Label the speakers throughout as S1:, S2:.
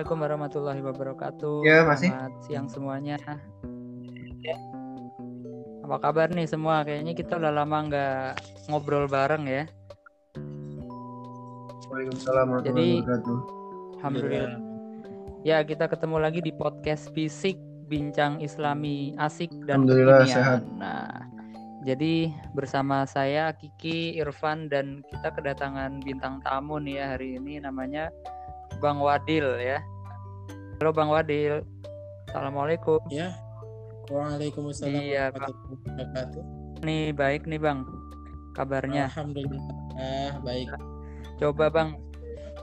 S1: Ya, assalamualaikum warahmatullahi wabarakatuh.
S2: Ya, masih.
S1: Selamat siang semuanya. Apa kabar nih semua? Kayaknya kita udah lama nggak ngobrol bareng ya.
S2: Waalaikumsalam warahmatullahi wabarakatuh.
S1: Alhamdulillah. Ya, kita ketemu lagi di podcast Fisik Bincang Islami Asik dan
S2: Alhamdulillah,
S1: Kekinian.
S2: sehat.
S1: Nah, jadi bersama saya Kiki, Irfan dan kita kedatangan bintang tamu nih ya hari ini namanya Bang Wadil ya. Halo Bang Wadil. Assalamualaikum.
S3: Ya. Waalaikumsalam
S1: Iya,
S3: warahmatullahi wabarakatuh.
S1: Nih baik nih Bang kabarnya.
S3: Alhamdulillah. Ah, baik.
S1: Coba Bang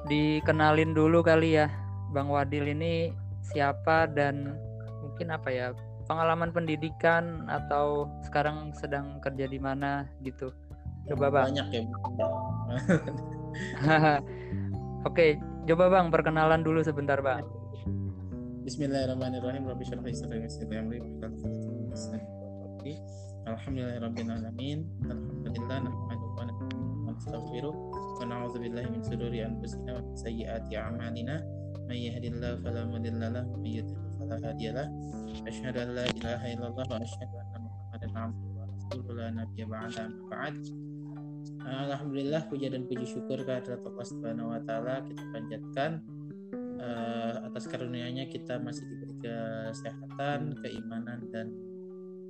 S1: dikenalin dulu kali ya Bang Wadil ini siapa dan mungkin apa ya pengalaman pendidikan atau sekarang sedang kerja di mana gitu. Coba Bang.
S3: Banyak ya.
S1: Oke, coba Bang perkenalan dulu sebentar Bang.
S3: Bismillahirrahmanirrahim. Rabbi. Alhamdulillah wa na'udzu billahi min shururi anfusina wa min sayyiati a'malina. May yahdihillahu fala mudilla lahu wa may yudlil fala hadiya lahu. Asyhadu an la ilaha illallah wa asyhadu anna Muhammadan 'abduhu wa rasuluhu la nabiyya ba'da. Alhamdulillah puja dan puji syukur kehadirat Allah Subhanahu wa taala kita panjatkan eh, atas karunia-Nya kita masih diberi kesehatan, keimanan dan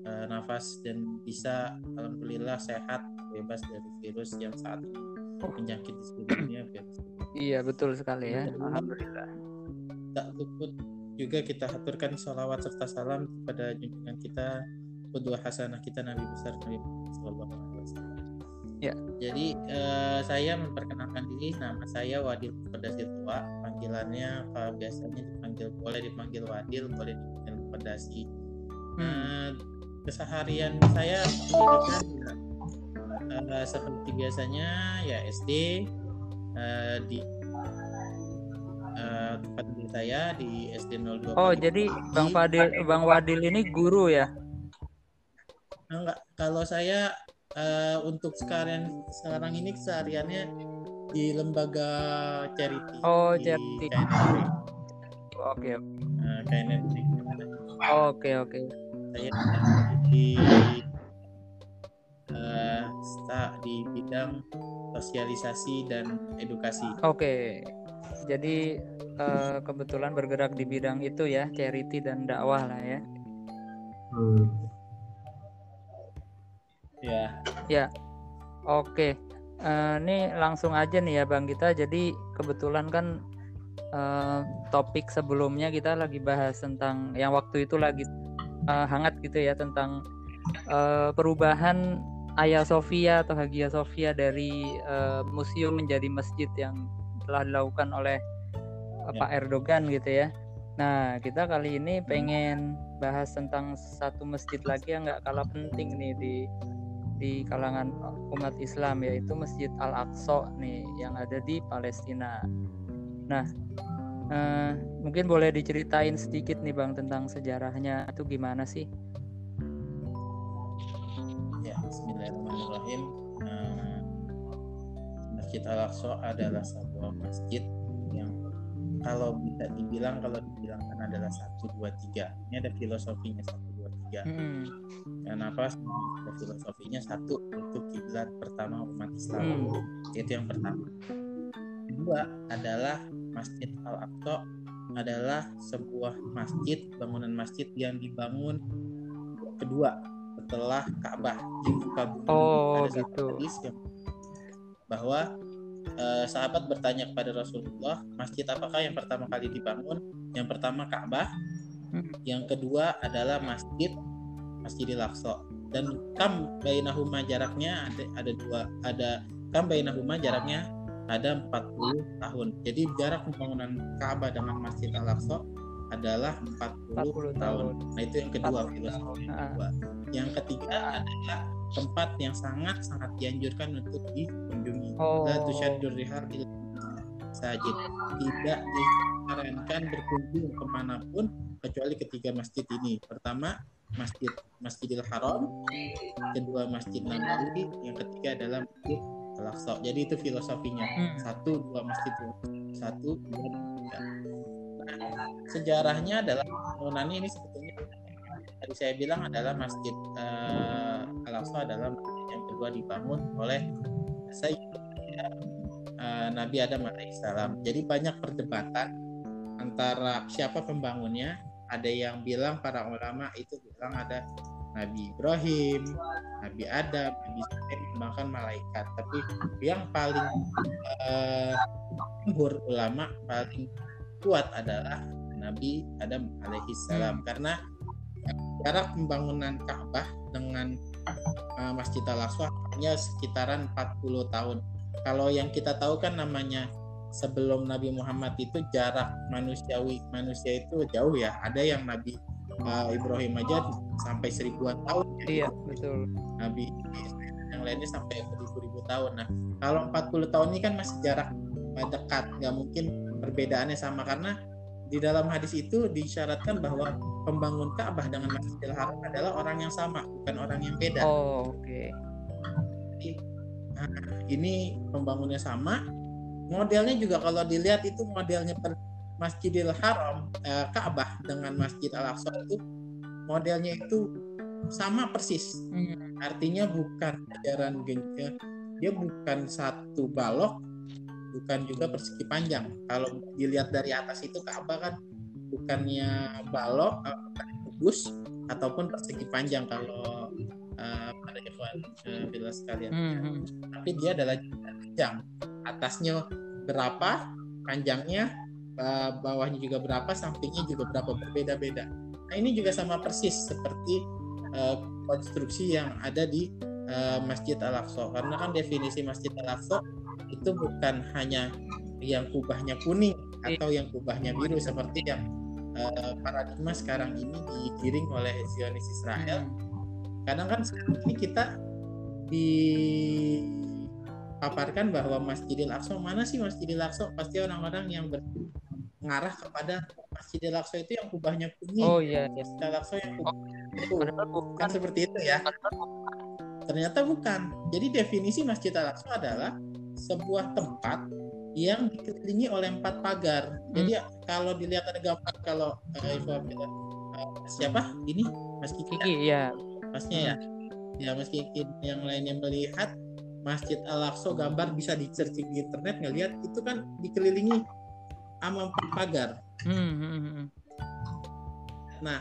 S3: eh, nafas dan bisa alhamdulillah sehat bebas dari virus yang saat ini menjangkit di seluruh dunia virus.
S1: Iya betul sekali ya. Alhamdulillah.
S3: Tak luput juga kita haturkan salawat serta salam kepada junjungan kita kedua hasanah kita Nabi besar Nabi Muhammad Sallallahu Alaihi Wasallam.
S1: Ya.
S3: Jadi eh, saya memperkenalkan diri, nama saya Wadil Pedasi Tua. Panggilannya apa biasanya dipanggil boleh dipanggil Wadil, boleh dipanggil Pedasi.
S1: Hmm.
S3: Eh, keseharian saya pendidikan ya, eh, seperti biasanya ya SD eh, di eh, tempat tinggal saya di SD 02
S1: Oh,
S3: Pagi
S1: jadi
S3: Pagi.
S1: Bang Fadil Bang Wadil ini guru ya?
S3: Enggak, kalau saya eh, untuk sekarang sekarang ini kesehariannya di lembaga charity.
S1: Oh,
S3: di
S1: charity.
S3: KNRI.
S1: Oke.
S3: Eh, KNRI.
S1: Oke, oke.
S3: Saya di eh, sta- di bidang sosialisasi dan edukasi.
S1: Oke. Jadi eh, kebetulan bergerak di bidang itu ya, charity dan dakwah lah ya.
S2: Hmm.
S3: Ya,
S1: Oke. Eh, ini langsung aja nih ya Bang kita. Jadi kebetulan kan eh, topik sebelumnya kita lagi bahas tentang yang waktu itu lagi eh, hangat gitu ya tentang eh, perubahan Hagia Sophia atau Hagia Sophia dari eh, museum menjadi masjid yang telah dilakukan oleh eh,
S3: Ya.
S1: Pak Erdogan gitu ya. Nah, kita kali ini pengen bahas tentang satu masjid lagi yang nggak kalah penting nih di di kalangan umat Islam yaitu Masjid Al Aqsa nih yang ada di Palestina. Nah, eh, mungkin boleh diceritain sedikit nih bang tentang sejarahnya itu gimana sih?
S3: ya. Bismillahirrahmanirrahim. Eh, Masjid Al Aqsa adalah sebuah masjid yang kalau bisa dibilang kalau dibilang kan adalah satu dua tiga. Ini ada filosofinya satu tiga.
S1: Hmm,
S3: Kenapa ada filosofinya satu untuk kiblat pertama umat Islam
S1: Hmm.
S3: itu yang pertama. Kedua adalah Masjid Al Aqsa adalah sebuah masjid bangunan masjid yang dibangun kedua setelah Ka'bah di muka bumi.
S1: Oh,
S3: ada satu
S1: gitu.
S3: hadis yang bahwa eh, sahabat bertanya kepada Rasulullah masjid apakah yang pertama kali dibangun? Yang pertama Ka'bah. Yang kedua adalah masjid Masjidil Aqsa dan kam bainahuma jaraknya ada ada dua ada kam bainahuma jaraknya ada 40 tahun. Jadi jarak pembangunan Ka'bah dengan Masjid Al-Aqsa adalah 40,
S1: 40
S3: tahun.
S1: tahun.
S3: Nah, itu yang kedua
S1: 40
S3: filosofi yang.
S1: Ah.
S3: kedua. Yang ketiga adalah tempat yang sangat sangat dianjurkan untuk dikunjungi.
S1: Oh.
S3: La tusyaddur rihal illa sajid. Tidak disarankan berkunjung ke mana pun kecuali ketiga masjid ini. Pertama Masjid Masjidil Haram, kedua Masjid Nabawi, yang ketiga adalah Masjid Al-Aqsa. Jadi itu filosofinya.
S1: Hmm.
S3: Satu dua masjid, satu dua. Nah, sejarahnya adalah bangunannya ini sebetulnya tadi saya bilang adalah masjid uh, Al-Aqsa adalah masjid yang kedua dibangun oleh Sayyidina uh, Nabi Adam alaihissalam. Jadi banyak perdebatan antara siapa pembangunnya. Ada yang bilang para ulama itu bilang ada Nabi Ibrahim, Nabi Adam, Nabi Ibrahim, bahkan malaikat. Tapi yang paling uh, ulama paling kuat adalah Nabi Adam alaihissalam karena jarak pembangunan Ka'bah dengan uh, Masjid Al-Aqsa hanya sekitaran 40 tahun. Kalau yang kita tahu kan namanya sebelum Nabi Muhammad itu jarak manusiawi manusia itu jauh ya. Ada yang Nabi uh, Ibrahim aja sampai seribuan tahun.
S1: Iya, betul.
S3: Nabi yang lainnya sampai beribu-ribu tahun. Nah, kalau 40 tahun ini kan masih jarak dekat, nggak mungkin perbedaannya sama karena di dalam hadis itu disyaratkan bahwa pembangun Ka'bah dengan Masjidil Haram adalah orang yang sama, bukan orang yang beda.
S1: Oh, oke. Okay.
S3: Jadi, nah, ini pembangunnya sama. Modelnya juga kalau dilihat itu modelnya per Masjidil Haram eh, Ka'bah dengan Masjid Al Aqsa itu modelnya itu sama persis. Hmm. Artinya bukan ajaran genjot, dia bukan satu balok bukan juga persegi panjang. Kalau dilihat dari atas itu Ka'bah kan bukannya balok, bukan kubus ataupun persegi panjang kalau uh, pada ikhwan uh, bila sekalian. Mm -hmm. Tapi dia adalah panjang. Atasnya berapa, panjangnya, uh, bawahnya juga berapa, sampingnya juga berapa berbeda-beda. Nah ini juga sama persis seperti uh, konstruksi yang ada di uh, Masjid Al-Aqsa. Karena kan definisi Masjid Al-Aqsa itu bukan hanya yang kubahnya kuning atau yang kubahnya biru seperti yang uh, paradigma sekarang ini digiring oleh Zionis Israel. Hmm. Kadang kan sekarang ini kita dipaparkan bahwa Masjidil Aqsa mana sih Masjidil Aqsa? Pasti orang-orang yang mengarah kepada Masjidil Aqsa itu yang kubahnya kuning.
S1: Oh iya. iya.
S3: Masjidil Aqsa yang kubahnya biru. Kan seperti itu ya. Ternyata bukan. Jadi definisi Masjid Al-Aqsa adalah sebuah tempat yang dikelilingi oleh empat pagar. Hmm. Jadi kalau dilihat ada gambar kalau uh, uh, siapa ini Mas Kiki,
S1: Kiki ya,
S3: pasnya ya, ya Mas Kiki yang lainnya melihat Masjid Al Aqsa gambar bisa di searching di internet ngelihat itu kan dikelilingi sama empat pagar. Hmm, hmm, hmm. Nah,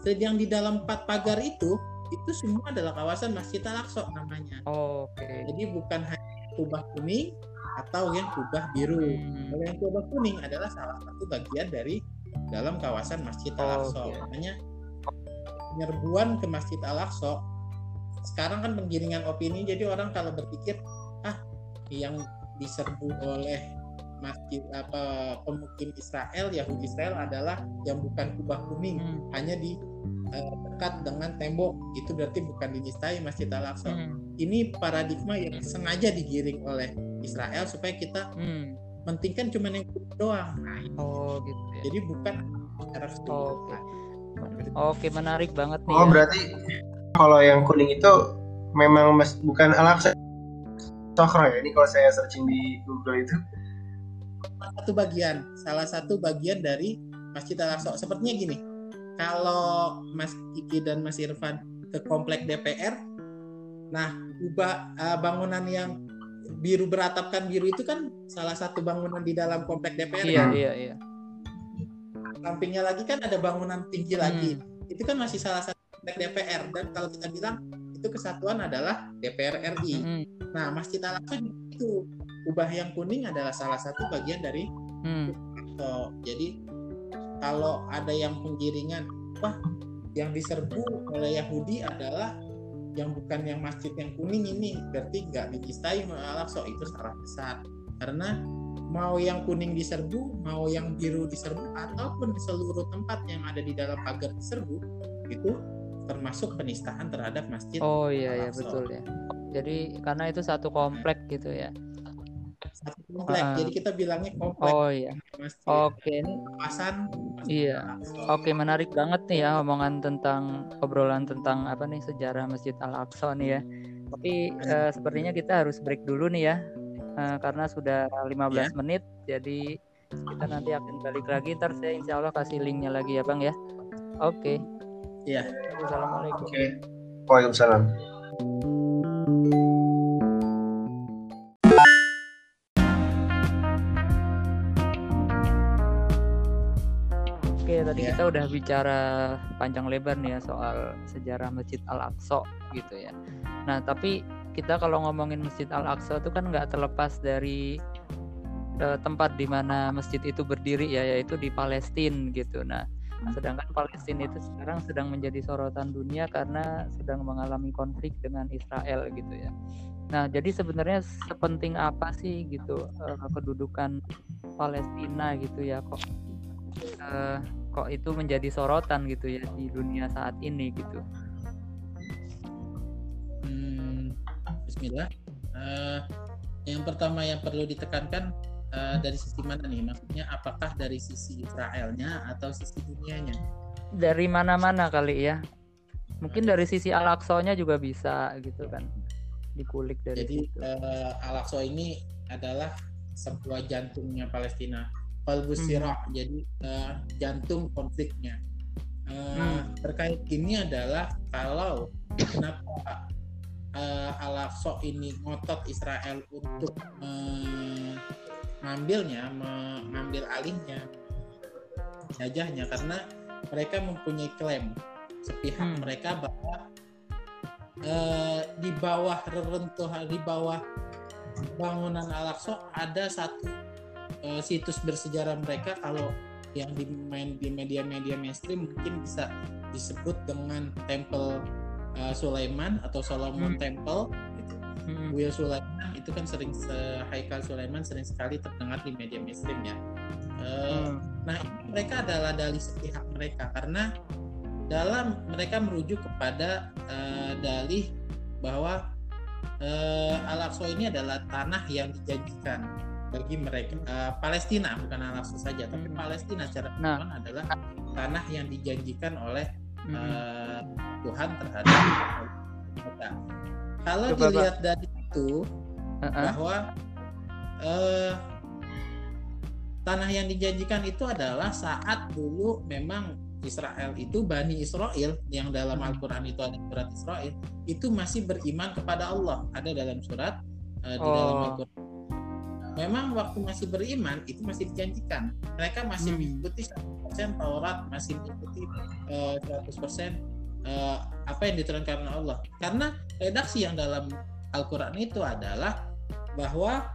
S3: sedang di dalam empat pagar itu itu semua adalah kawasan Masjid Al Aqsa namanya.
S1: Oh, Oke. Okay.
S3: Jadi bukan hanya kubah kuning atau yang kubah biru. Hmm. Kalau yang kubah kuning adalah salah satu bagian dari dalam kawasan Masjid Al-Aqsa. Oh, okay. Makanya penyerbuan ke Masjid Al-Aqsa sekarang kan penggiringan opini jadi orang kalau berpikir ah yang diserbu oleh masjid apa pemukim Israel Yahudi Israel adalah yang bukan kubah kuning hmm. hanya di uh, dekat dengan tembok itu berarti bukan dinistai Masjid Al-Aqsa hmm ini paradigma yang sengaja digiring oleh Israel supaya kita hmm. mentingkan cuma yang doang. Nah,
S1: oh gitu. Ya.
S3: Jadi bukan secara
S1: oh, okay. Oke menarik banget nih.
S2: Oh ya. berarti kalau yang kuning itu memang mas, bukan Al-Aqsa ya? Ini kalau saya searching di Google itu
S3: satu bagian, salah satu bagian dari Masjid Al-Aqsa. Sepertinya gini, kalau Mas Kiki dan Mas Irfan ke komplek DPR, nah ubah uh, bangunan yang biru beratapkan biru itu kan salah satu bangunan di dalam komplek DPR.
S1: Iya, kan? iya, iya.
S3: Sampingnya lagi kan ada bangunan tinggi hmm. lagi. Itu kan masih salah satu DPR dan kalau kita bilang itu kesatuan adalah DPR RI. Hmm. Nah, Masjid Al Aqsa itu ubah yang kuning adalah salah satu bagian dari hmm. so, jadi kalau ada yang penggiringan wah yang diserbu oleh Yahudi adalah yang bukan yang masjid yang kuning ini berarti nggak dicistai al itu salah besar karena mau yang kuning diserbu mau yang biru diserbu ataupun di seluruh tempat yang ada di dalam pagar diserbu itu termasuk penistaan terhadap masjid
S1: oh iya iya betul ya jadi karena itu satu komplek gitu ya
S3: satu komplek. Uh, Jadi kita bilangnya komplek.
S1: Oh iya. Oke. Okay.
S3: Kawasan.
S1: Iya. Oke, okay, menarik banget nih ya omongan tentang obrolan tentang apa nih sejarah Masjid Al Aqsa nih ya. Tapi uh, sepertinya kita harus break dulu nih ya. Uh, karena sudah 15 yeah. menit. Jadi kita nanti akan balik lagi ntar saya insya Allah kasih linknya lagi ya bang ya oke
S3: Iya.
S1: assalamualaikum
S2: Oke. Waalaikumsalam.
S1: Oke, tadi
S3: Ya.
S1: kita udah bicara panjang lebar nih ya soal sejarah Masjid Al-Aqsa gitu ya. Nah, tapi kita kalau ngomongin Masjid Al-Aqsa itu kan nggak terlepas dari eh, tempat di mana masjid itu berdiri ya, yaitu di Palestina gitu. Nah, sedangkan Palestina itu sekarang sedang menjadi sorotan dunia karena sedang mengalami konflik dengan Israel gitu ya. Nah, jadi sebenarnya sepenting apa sih gitu eh, kedudukan Palestina gitu ya kok eh, kok itu menjadi sorotan gitu ya di dunia saat ini gitu.
S3: Bismillah. Eh, yang pertama yang perlu ditekankan eh, dari sisi mana nih? Maksudnya apakah dari sisi Israelnya atau sisi dunianya?
S1: Dari mana-mana kali ya. Mungkin dari sisi Al-Aqsa-nya juga bisa gitu kan. Dikulik dari
S3: Jadi
S1: situ.
S3: eh, Al-Aqsa ini adalah sebuah jantungnya Palestina. Qalbus
S1: Hmm.
S3: Jadi eh, jantung konfliknya. Eh,
S1: Hmm.
S3: Terkait ini adalah kalau kenapa eh, Al-Aqsa ini ngotot Israel untuk mengambilnya, mengambil alihnya, jajahnya karena mereka mempunyai klaim sepihak
S1: Hmm.
S3: mereka bahwa eh, di bawah reruntuhan di bawah bangunan Al-Aqsa ada satu eh, situs bersejarah mereka kalau yang di main di media-media mainstream mungkin bisa disebut dengan Temple eh, Sulaiman atau Solomon
S1: Hmm.
S3: Temple gitu.
S1: Hmm.
S3: Will Sulaiman itu kan sering se- Haikal Sulaiman sering sekali terdengar di media mainstream ya. Eh,
S1: Hmm.
S3: Nah, ini mereka adalah dalih sepihak mereka karena dalam mereka merujuk kepada eh, dalih bahwa eh, Al-Aqsa ini adalah tanah yang dijanjikan bagi mereka eh, Palestina bukan Al-Aqsa saja tapi
S1: Hmm.
S3: Palestina secara
S1: Nah.
S3: adalah tanah yang dijanjikan oleh Eh, Tuhan terhadap mereka. Kalau
S1: Coba, Pak.
S3: dilihat dari itu
S1: Heeh.
S3: bahwa eh, tanah yang dijanjikan itu adalah saat dulu memang Israel itu Bani Israel yang dalam
S1: Hmm.
S3: Al-Quran itu ada surat Israel itu masih beriman kepada Allah ada dalam surat eh, di
S1: Oh.
S3: dalam Al-Quran memang waktu masih beriman itu masih dijanjikan mereka masih
S1: Hmm.
S3: mengikuti 100% Taurat masih mengikuti eh, 100% eh, apa yang diturunkan oleh Allah karena redaksi yang dalam Al-Quran itu adalah bahwa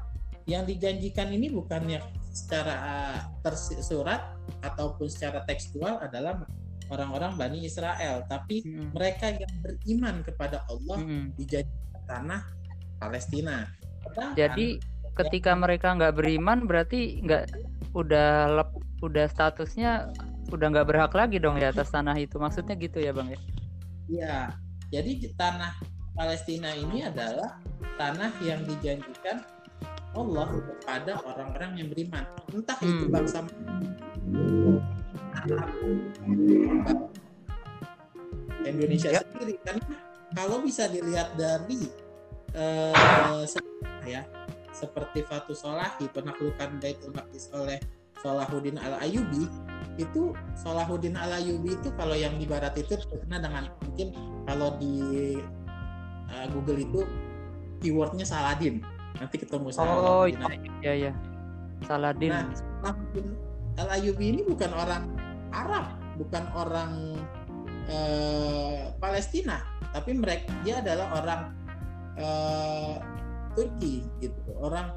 S3: yang dijanjikan ini bukannya secara uh, tersurat ataupun secara tekstual adalah orang-orang Bani Israel, tapi
S1: Hmm.
S3: mereka yang beriman kepada Allah
S1: Hmm.
S3: dijanjikan tanah Palestina. Sedangkan-
S1: Jadi ketika mereka nggak beriman berarti nggak udah lep, udah statusnya udah nggak berhak lagi dong di atas tanah itu maksudnya gitu ya bang ya
S3: Ya, jadi di tanah Palestina ini adalah tanah yang dijanjikan Allah kepada orang-orang yang beriman. Entah itu
S1: Hmm.
S3: bangsa Indonesia
S1: Ya.
S3: sendiri kan kalau bisa dilihat dari eh, sejarah ya seperti Fatu Solahi penaklukan Baitul Maqdis oleh Salahuddin Al Ayyubi itu Salahuddin Al Ayyubi itu kalau yang di barat itu terkenal dengan mungkin kalau di uh, Google itu keywordnya Saladin. Nanti ketemu
S1: oh
S3: Salahuddin Al
S1: iya iya. Saladin.
S3: Nah, Salahuddin Al Ayyubi ini bukan orang Arab bukan orang eh, Palestina tapi mereka dia adalah orang eh, Turki gitu orang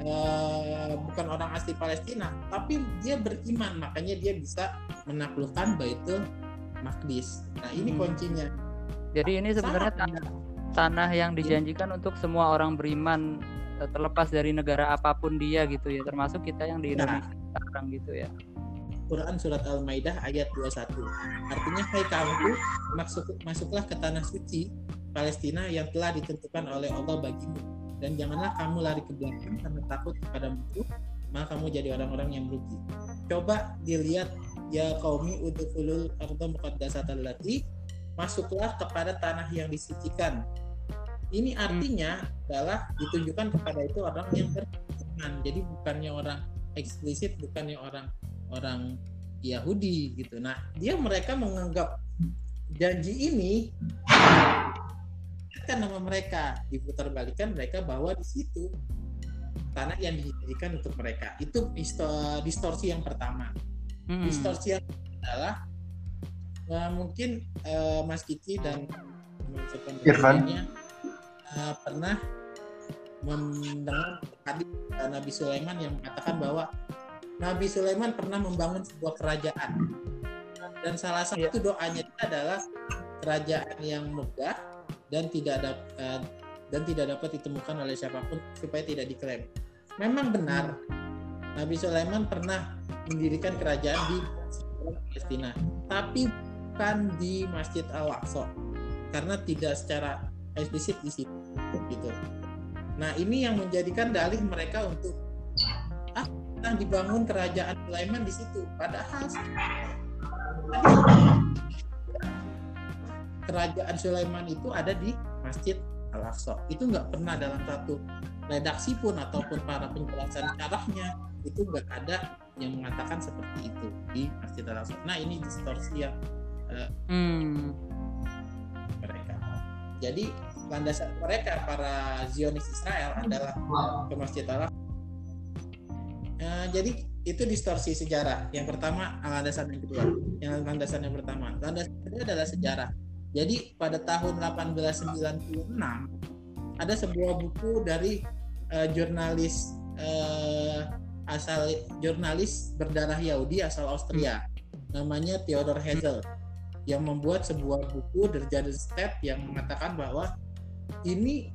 S3: eh, bukan orang asli Palestina tapi dia beriman makanya dia bisa menaklukkan Baitul Maqdis nah ini
S1: Hmm.
S3: kuncinya
S1: jadi ini sebenarnya tanah, tanah yang dijanjikan untuk semua orang beriman eh, terlepas dari negara apa pun dia gitu ya termasuk kita yang di
S3: Ya.
S1: Indonesia sekarang gitu ya
S3: Quran surat Al-Maidah ayat 21. Artinya hai kamu masuk masuklah ke tanah suci Palestina yang telah ditentukan oleh Allah bagimu dan janganlah kamu lari ke belakang karena takut kepada musuh maka kamu jadi orang-orang yang merugi. Coba dilihat ya qaumi udkhulul ardha muqaddasatan allati masuklah kepada tanah yang disucikan. Ini artinya adalah ditunjukkan kepada itu orang yang beriman. Jadi bukannya orang eksplisit bukannya orang orang Yahudi gitu. Nah, dia mereka menganggap janji ini kan nama mereka diputar-balikan mereka bahwa di situ tanah yang dijadikan untuk mereka. Itu disto- distorsi yang pertama.
S1: Hmm.
S3: Distorsi yang adalah nah, mungkin eh, Mas Kiki dan
S2: Irfan.
S3: eh, pernah mendengar hadis eh, Nabi Sulaiman yang mengatakan bahwa Nabi Sulaiman pernah membangun sebuah kerajaan dan salah
S1: Iya.
S3: satu doanya itu adalah kerajaan yang megah dan tidak ada eh, dan tidak dapat ditemukan oleh siapa pun supaya tidak diklaim. Memang benar Nabi Sulaiman pernah mendirikan kerajaan di Palestina, tapi bukan di Masjid Al-Aqsa karena tidak secara eksplisit di situ gitu. Nah, ini yang menjadikan dalih mereka untuk ah kita dibangun kerajaan Sulaiman di situ. Padahal kerajaan Sulaiman itu ada di Masjid Al-Aqsa. Itu nggak pernah dalam satu redaksi pun ataupun para penjelasan syarahnya itu nggak ada yang mengatakan seperti itu di Masjid Al-Aqsa. Nah, ini distorsi yang
S1: Hmm.
S3: mereka. Jadi landasan mereka para Zionis Israel adalah ke Masjid Al jadi itu distorsi sejarah. Yang pertama landasan yang kedua. Yang landasan yang pertama. Landasan kedua adalah sejarah. Jadi pada tahun 1896 ada sebuah buku dari eh, jurnalis eh, asal jurnalis berdarah Yahudi asal Austria. Namanya Theodor Herzl yang membuat sebuah buku Der Step yang mengatakan bahwa ini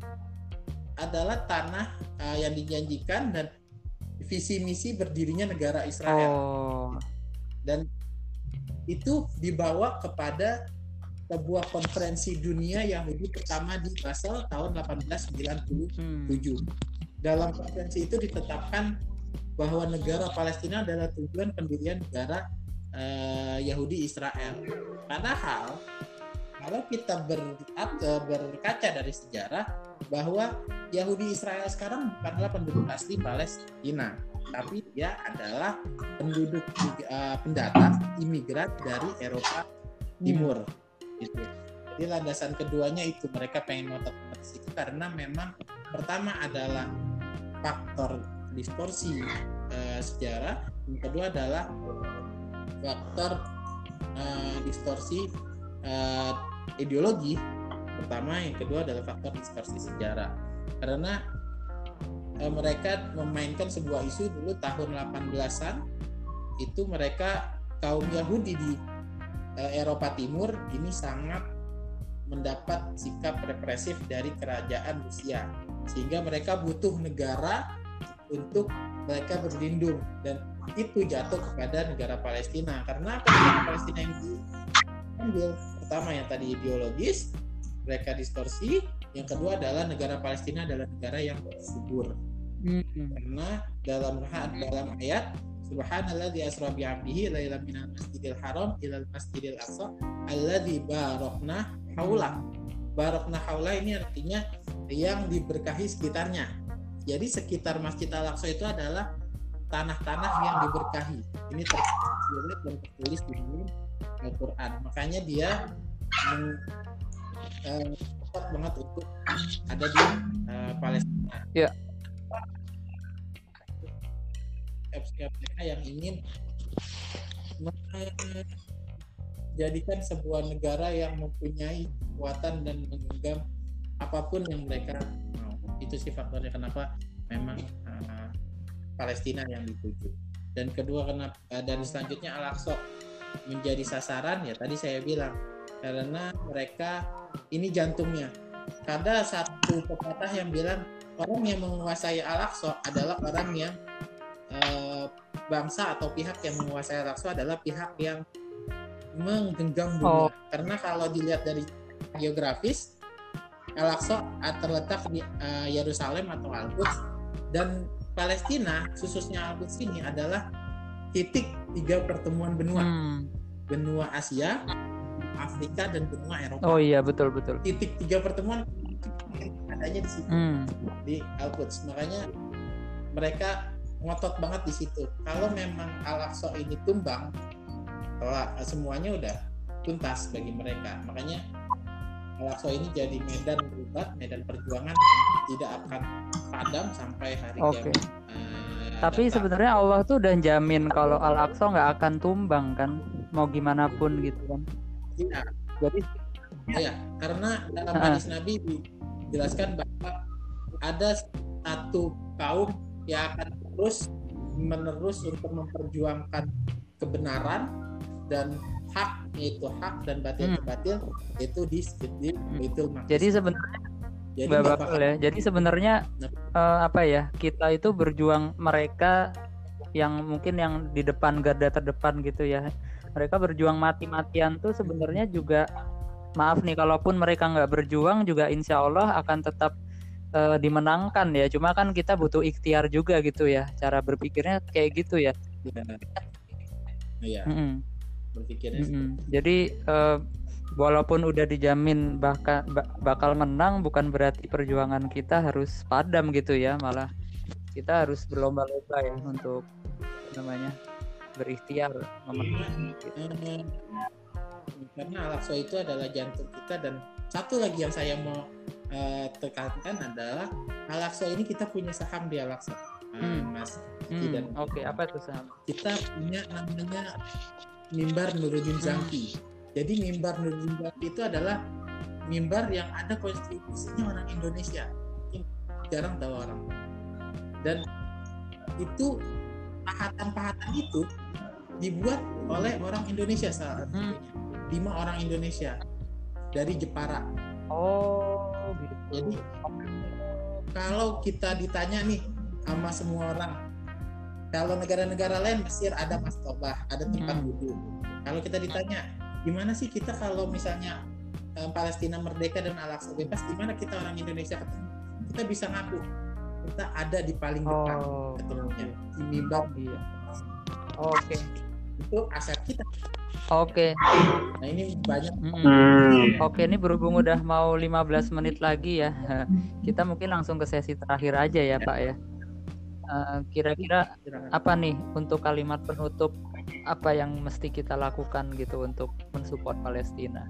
S3: adalah tanah uh, yang dijanjikan dan visi misi berdirinya negara Israel.
S1: Oh.
S3: dan itu dibawa kepada sebuah konferensi dunia Yahudi pertama di Basel tahun 1897.
S1: Hmm.
S3: Dalam konferensi itu ditetapkan bahwa negara Palestina adalah tujuan pendirian negara eh, Yahudi Israel. Padahal kalau kita ber- at- berkaca dari sejarah bahwa Yahudi Israel sekarang bukanlah penduduk asli Palestina, tapi dia adalah penduduk eh, pendatang imigran dari Eropa Timur. Gitu. Jadi landasan keduanya itu mereka pengen ngotot ke situ karena memang pertama adalah faktor distorsi eh, sejarah, yang kedua adalah faktor eh, distorsi eh, ideologi pertama yang kedua adalah faktor distorsi sejarah karena eh, mereka memainkan sebuah isu dulu tahun 18-an itu mereka kaum Yahudi di Eropa Timur ini sangat mendapat sikap represif dari kerajaan Rusia sehingga mereka butuh negara untuk mereka berlindung dan itu jatuh kepada negara Palestina. Karena negara Palestina yang diambil pertama yang tadi ideologis mereka distorsi. Yang kedua adalah negara Palestina adalah negara yang subur.
S1: Hmm.
S3: karena dalam dalam ayat Subhanalladzi asra bi 'abdihi lailan minal masjidil haram ilal masjidil aqsa alladzi barakna haula. Barakna haula ini artinya yang diberkahi sekitarnya. Jadi sekitar Masjid Al-Aqsa itu adalah tanah-tanah yang diberkahi. Ini tersirat dan tertulis di Al-Qur'an. Makanya dia meng, eh, tepat banget untuk ada di eh, Palestina.
S1: Ya.
S3: Sikap mereka yang ingin menjadikan sebuah negara yang mempunyai kekuatan dan menggenggam apa pun yang mereka mau. Itu sih faktornya kenapa memang uh, Palestina yang dituju. Dan kedua kenapa uh, dan selanjutnya Al-Aqsa menjadi sasaran ya tadi saya bilang karena mereka ini jantungnya. Ada satu pepatah yang bilang orang yang menguasai Al-Aqsa adalah orang yang uh, bangsa atau pihak yang menguasai Al-Aqsa adalah pihak yang menggenggam dunia.
S1: Oh.
S3: Karena kalau dilihat dari geografis, Al-Aqsa terletak di uh, Yerusalem atau Al-Quds dan Palestina, khususnya Al-Quds ini adalah titik tiga pertemuan benua,
S1: Hmm.
S3: benua Asia, Afrika dan benua Eropa.
S1: Oh iya betul betul.
S3: Titik tiga pertemuan adanya di situ
S1: Hmm.
S3: di Al-Quds. Makanya mereka ngotot banget di situ. Kalau memang Al-Aqsa ini tumbang, telah semuanya udah tuntas bagi mereka. Makanya Al-Aqsa ini jadi medan berubah, medan perjuangan tidak akan padam sampai hari kiamat. Eh,
S1: Tapi
S3: datang.
S1: sebenarnya Allah tuh udah jamin kalau Al-Aqsa nggak akan tumbang kan, mau gimana pun gitu kan.
S3: Iya,
S1: Jadi
S3: iya. karena dalam hadis Nabi dijelaskan bahwa ada satu kaum yang akan terus menerus untuk memperjuangkan kebenaran dan hak yaitu hak dan batil
S1: Hmm.
S3: batil itu di Maqdis.
S1: jadi sebenarnya
S3: Jadi
S1: Mbak Bakul
S3: bakal-
S1: ya. Jadi sebenarnya eh, apa ya? Kita itu berjuang mereka yang mungkin yang di depan garda terdepan gitu ya. Mereka berjuang mati-matian tuh sebenarnya juga maaf nih kalaupun mereka nggak berjuang juga insya Allah akan tetap eh, dimenangkan ya. Cuma kan kita butuh ikhtiar juga gitu ya. Cara berpikirnya kayak gitu ya.
S3: Iya,
S1: Mm-mm.
S3: berpikirnya
S1: Mm-mm. Jadi eh, walaupun udah dijamin bakal bakal menang bukan berarti perjuangan kita harus padam gitu ya, malah kita harus berlomba-lomba ya untuk namanya berikhtiar memenang. gitu.
S3: Karena Al-Aqsa itu adalah jantung kita dan satu lagi yang saya mau eh, tekankan adalah Al-Aqsa ini kita punya saham di Al-Aqsa Eh,
S1: Hmm.
S3: Mas
S1: Hmm,
S3: dan
S1: Oke, apa itu saham?
S3: kita punya namanya mimbar Nuruddin
S1: Hmm.
S3: Zamki jadi mimbar Nuruddin Zamki itu adalah mimbar yang ada kontribusinya orang Indonesia jarang tahu orang dan itu pahatan-pahatan itu dibuat oleh orang Indonesia salah
S1: Hmm.
S3: lima orang Indonesia dari Jepara
S1: Oh, gitu.
S3: jadi kalau kita ditanya nih sama semua orang kalau negara-negara lain Mesir ada mastobah ada tempat
S1: Hmm.
S3: wudhu kalau kita ditanya gimana sih kita kalau misalnya eh, Palestina merdeka dan Al-Aqsa bebas gimana kita orang Indonesia ketemu kita bisa ngaku kita ada di paling depan
S1: Oh,
S3: ketemunya di mimbar
S1: iya. Oke.
S3: itu aset kita
S1: Oke.
S3: nah ini banyak.
S2: Hmm.
S1: Oke, ini berhubung udah mau 15 menit lagi ya. Kita mungkin langsung ke sesi terakhir aja ya, Pak ya. Eh, Kira-kira apa nih untuk kalimat penutup apa yang mesti kita lakukan gitu untuk mensupport Palestina?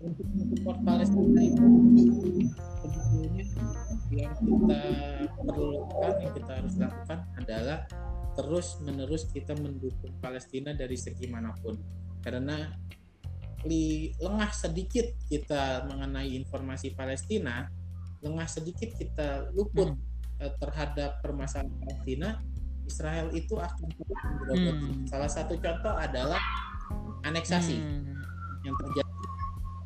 S3: untuk support Palestina itu sebetulnya yang kita perlukan yang kita harus lakukan adalah terus menerus kita mendukung Palestina dari segi mana pun karena li, lengah sedikit kita mengenai informasi Palestina lengah sedikit kita luput eh, terhadap permasalahan Palestina Israel itu akan menggerogoti.
S1: Hmm.
S3: salah satu contoh adalah aneksasi
S1: Hmm.
S3: yang terjadi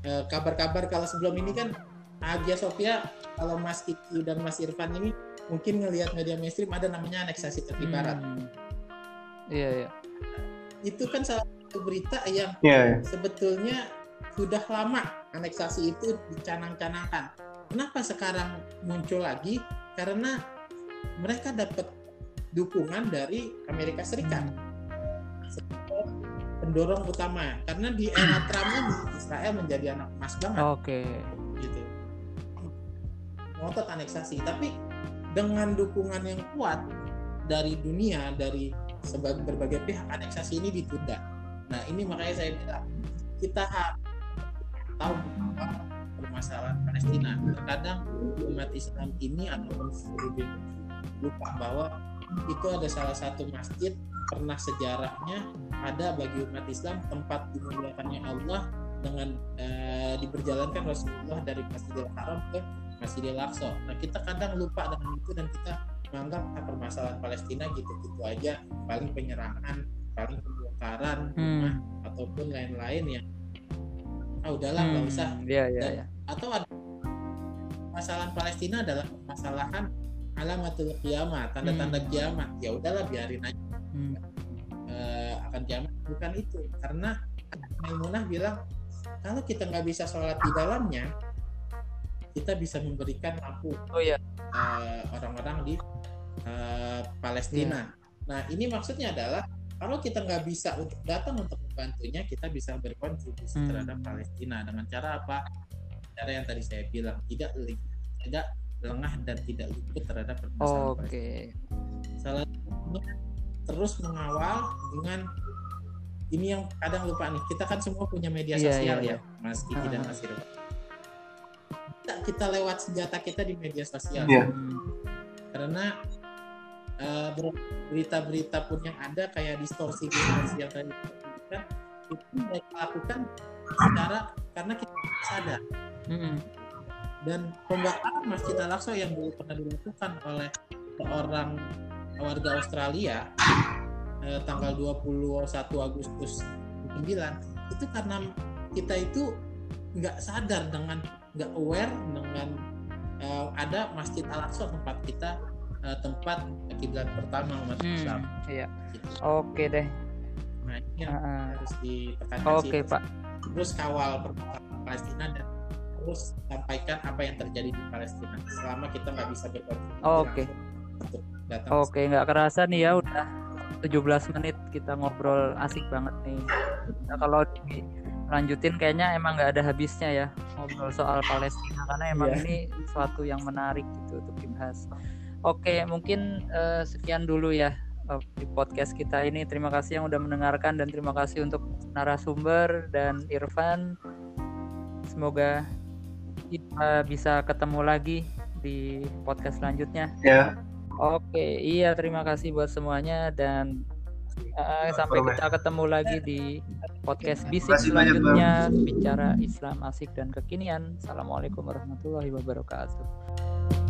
S3: Eh, kabar-kabar kalau sebelum ini kan Hagia Sophia kalau Mas Kiki dan Mas Irfan ini mungkin ngelihat media mainstream ada namanya aneksasi tepi barat.
S1: Hmm. Iya, iya.
S3: itu kan salah satu berita yang
S2: Ya,
S3: sebetulnya sudah lama aneksasi itu dicanang-canangkan. Kenapa sekarang muncul lagi? Karena mereka dapat dukungan dari Amerika Serikat. Sebagai pendorong utama. Karena di era Trump ini Israel menjadi anak emas banget.
S1: Oke.
S3: gitu. Ngotot aneksasi. Tapi dengan dukungan yang kuat dari dunia dari berbagai pihak aneksasi ini ditunda. Nah ini makanya saya bilang kita harus tahu bahwa permasalahan Palestina. Terkadang umat Islam ini ataupun seluruh lupa bahwa itu ada salah satu masjid pernah sejarahnya ada bagi umat Islam tempat dimuliakannya Allah dengan eh, diperjalankan Rasulullah dari Masjidil Haram ke Masjidil Aqsa. Nah kita kadang lupa dengan itu dan kita menganggap ah, permasalahan Palestina gitu-gitu aja, paling penyerangan, paling pembongkaran rumah ataupun lain-lain yang ah udahlah nggak
S1: Hmm,
S3: usah.
S1: Iya, iya,
S3: Dan-
S1: iya.
S3: Atau ada permasalahan Palestina adalah permasalahan alamatul kiamat, tanda-tanda
S1: Hmm.
S3: kiamat. Ya udahlah biarin aja
S1: Hmm.
S3: eh, akan kiamat bukan itu karena Maimunah bilang kalau kita nggak bisa sholat di dalamnya kita bisa memberikan lampu
S1: Oh iya.
S3: eh, orang-orang di eh, Palestina. Nah ini maksudnya adalah kalau kita nggak bisa untuk datang untuk membantunya kita bisa berkontribusi
S1: Hmm.
S3: terhadap Palestina dengan cara apa? Cara yang tadi saya bilang tidak tidak lengah dan tidak luput terhadap
S1: Oke.
S3: permasalahan Palestina. Salah satu terus mengawal dengan ini yang kadang lupa nih. Kita kan semua punya media
S1: Iya,
S3: sosial
S1: iya,
S3: ya, Mas Kiki dan
S1: Ah.
S3: Mas Irfan. Kita, lewat senjata kita di media sosial.
S2: Iya.
S1: Hmm,
S3: karena ber- berita-berita pun yang ada kayak distorsi distorsi yang tadi disebutkan, itu mereka lakukan secara karena kita tidak sadar
S1: hmm,
S3: dan pembakaran Masjid Al-Aqsa yang dulu pernah dilakukan oleh seorang warga Australia eh, tanggal 21 Agustus 9 itu karena kita itu nggak sadar dengan nggak aware dengan eh, ada Masjid Al-Aqsa tempat kita eh, tempat kiblat pertama umat
S1: hmm,
S3: Islam
S1: Iya.
S3: gitu.
S1: Oke deh.
S3: Nah, ini yang
S1: ah.
S3: harus ditekankan
S1: Oke
S3: sih.
S1: Pak.
S3: Terus kawal perkembangan Palestina dan terus sampaikan apa yang terjadi di Palestina selama kita nggak bisa berkontribusi
S1: Oke.
S3: datang
S1: Oke, nggak kerasa nih ya udah 17 menit kita ngobrol asik banget nih. Nah, kalau dilanjutin kayaknya emang nggak ada habisnya ya ngobrol soal Palestina karena emang
S3: Iya.
S1: ini suatu yang menarik gitu untuk dibahas. Oke, mungkin eh, sekian dulu ya eh, di podcast kita ini. Terima kasih yang udah mendengarkan dan terima kasih untuk narasumber dan Irfan. Semoga kita bisa ketemu lagi di podcast selanjutnya.
S2: Ya,
S1: Oke, iya terima kasih buat semuanya dan uh, sampai kita ketemu lagi di podcast bisik
S2: banyak,
S1: selanjutnya bicara Islam asik dan kekinian. Assalamualaikum warahmatullahi wabarakatuh.